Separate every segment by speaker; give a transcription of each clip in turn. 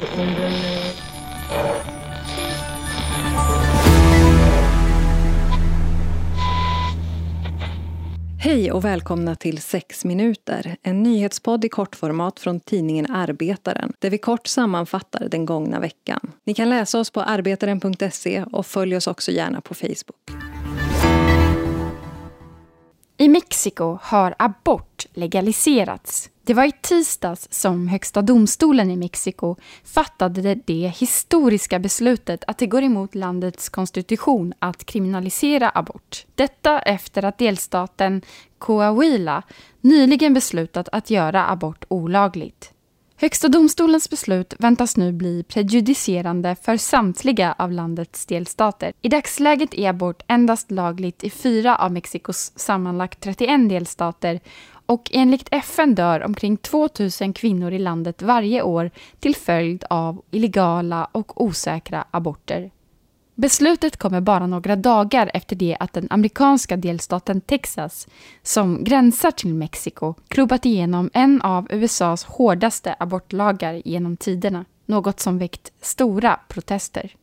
Speaker 1: Hej och välkomna till 6 minuter, en nyhetspodd i kortformat från tidningen Arbetaren där vi kort sammanfattar den gångna veckan. Ni kan läsa oss på arbetaren.se och följ oss också gärna på Facebook.
Speaker 2: I Mexiko har abort legaliserats. Det var i tisdags som Högsta domstolen i Mexiko fattade det historiska beslutet att det går emot landets konstitution att kriminalisera abort. Detta efter att delstaten Coahuila nyligen beslutat att göra abort olagligt. Högsta domstolens beslut väntas nu bli prejudicerande för samtliga av landets delstater. I dagsläget är abort endast lagligt i fyra av Mexikos sammanlagt 31 delstater och enligt FN dör omkring 2000 kvinnor i landet varje år till följd av illegala och osäkra aborter. Beslutet kommer bara några dagar efter det att den amerikanska delstaten Texas, som gränsar till Mexiko, klubbat igenom en av USAs hårdaste abortlagar genom tiderna. Något som väckt stora protester.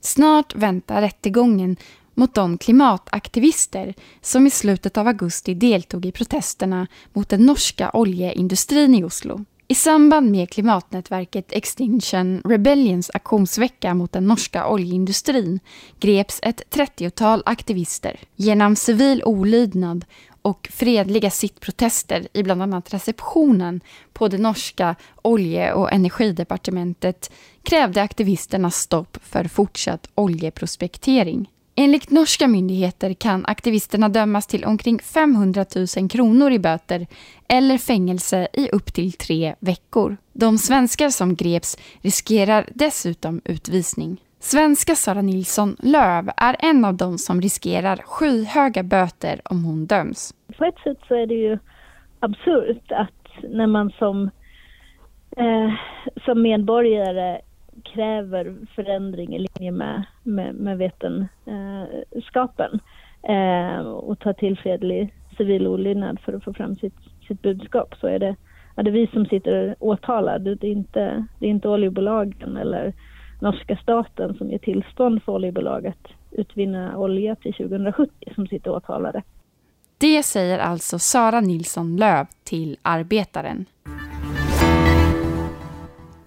Speaker 2: Snart väntar rättegången mot de klimataktivister som i slutet av augusti deltog i protesterna mot den norska oljeindustrin i Oslo. I samband med klimatnätverket Extinction Rebellions aktionsvecka mot den norska oljeindustrin greps ett 30-tal aktivister. Genom civil olydnad och fredliga sittprotester i bland annat receptionen på det norska olje och energidepartementet krävde aktivisterna stopp för fortsatt oljeprospektering. Enligt norska myndigheter kan aktivisterna dömas till omkring 500 000 kronor i böter eller fängelse i upp till tre veckor. De svenskar som greps riskerar dessutom utvisning. Svenska Sara Nilsson Löv är en av dem som riskerar skyhöga böter om hon döms.
Speaker 3: På ett sätt så är det ju absurt att när man som, eh, som medborgare kräver förändring i linje med, med, med vetenskapen eh, och tar till fredlig civil olydnad för att få fram sitt, sitt budskap så är det, är det är vi som sitter åtalade. Det är inte, det är inte oljebolagen eller norska staten som ger tillstånd för oljebolag att utvinna olja till 2070 som sitter åtalade.
Speaker 2: Det säger alltså Sara Nilsson Löv till Arbetaren.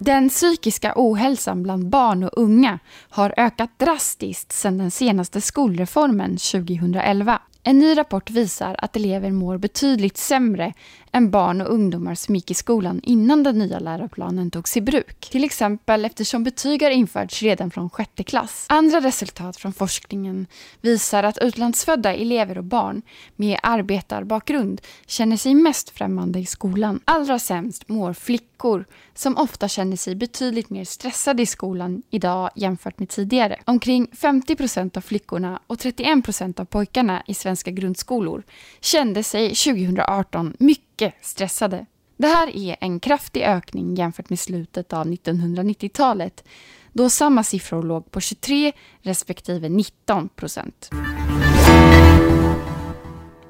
Speaker 2: Den psykiska ohälsan bland barn och unga har ökat drastiskt sedan den senaste skolreformen 2011. En ny rapport visar att elever mår betydligt sämre än barn och ungdomar som gick i skolan innan den nya läroplanen togs i bruk. Till exempel eftersom betyg har införts redan från sjätte klass. Andra resultat från forskningen visar att utlandsfödda elever och barn med arbetarbakgrund känner sig mest främmande i skolan. Allra sämst mår flickor som ofta känner sig betydligt mer stressade i skolan idag jämfört med tidigare. Omkring 50 procent av flickorna och 31 procent av pojkarna i svenska grundskolor kände sig 2018 mycket mycket stressade. Det här är en kraftig ökning jämfört med slutet av 1990-talet då samma siffror låg på 23 respektive 19 procent.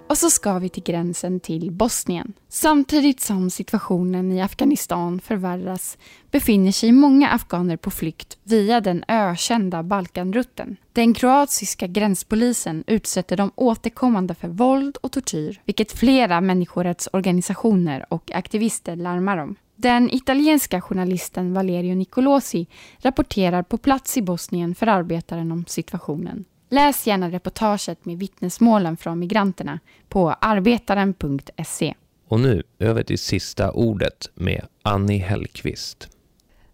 Speaker 2: Och så ska vi till gränsen till Bosnien. Samtidigt som situationen i Afghanistan förvärras befinner sig många afghaner på flykt via den ökända Balkanrutten. Den kroatiska gränspolisen utsätter dem återkommande för våld och tortyr, vilket flera människorättsorganisationer och aktivister larmar om. Den italienska journalisten Valerio Nicolosi rapporterar på plats i Bosnien för Arbetaren om situationen. Läs gärna reportaget med vittnesmålen från migranterna på arbetaren.se.
Speaker 4: Och nu över till sista ordet med Annie Hellqvist.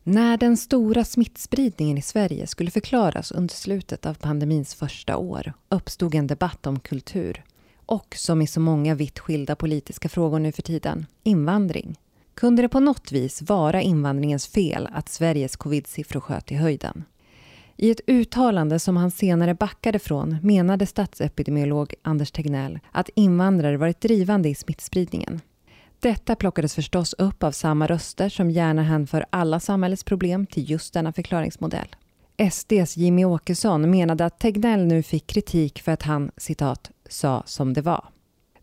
Speaker 1: När den stora smittspridningen i Sverige skulle förklaras under slutet av pandemins första år uppstod en debatt om kultur och, som i så många vitt skilda politiska frågor nu för tiden, invandring. Kunde det på något vis vara invandringens fel att Sveriges covid-siffror sköt i höjden? I ett uttalande som han senare backade från menade statsepidemiolog Anders Tegnell att invandrare varit drivande i smittspridningen. Detta plockades förstås upp av samma röster som gärna hänför alla samhällets problem till just denna förklaringsmodell. SDs Jimmy Åkesson menade att Tegnell nu fick kritik för att han citat, sa som det var.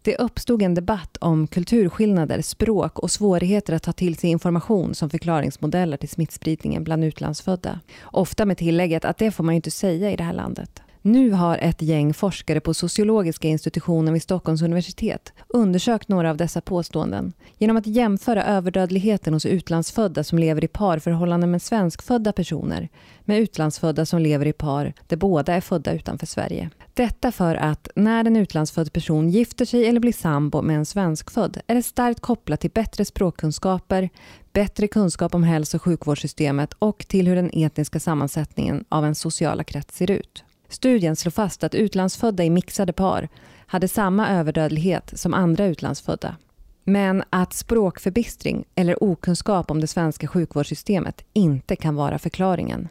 Speaker 1: Det uppstod en debatt om kulturskillnader, språk och svårigheter att ta till sig information som förklaringsmodeller till smittspridningen bland utlandsfödda. Ofta med tillägget att det får man ju inte säga i det här landet. Nu har ett gäng forskare på sociologiska institutionen vid Stockholms universitet undersökt några av dessa påståenden genom att jämföra överdödligheten hos utlandsfödda som lever i parförhållanden med svenskfödda personer med utlandsfödda som lever i par där båda är födda utanför Sverige. Detta för att när en utlandsfödd person gifter sig eller blir sambo med en svenskfödd är det starkt kopplat till bättre språkkunskaper, bättre kunskap om hälso och sjukvårdssystemet och till hur den etniska sammansättningen av en sociala krets ser ut. Studien slår fast att utlandsfödda i mixade par hade samma överdödlighet som andra utlandsfödda. Men att språkförbistring eller okunskap om det svenska sjukvårdssystemet inte kan vara förklaringen.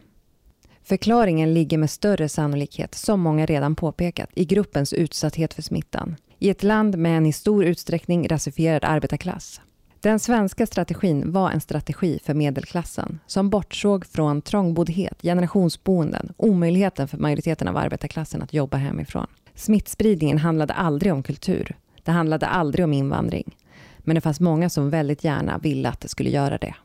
Speaker 1: Förklaringen ligger med större sannolikhet, som många redan påpekat, i gruppens utsatthet för smittan. I ett land med en i stor utsträckning rasifierad arbetarklass. Den svenska strategin var en strategi för medelklassen som bortsåg från trångboddhet, generationsboenden, omöjligheten för majoriteten av arbetarklassen att jobba hemifrån. Smittspridningen handlade aldrig om kultur. Det handlade aldrig om invandring. Men det fanns många som väldigt gärna ville att det skulle göra det.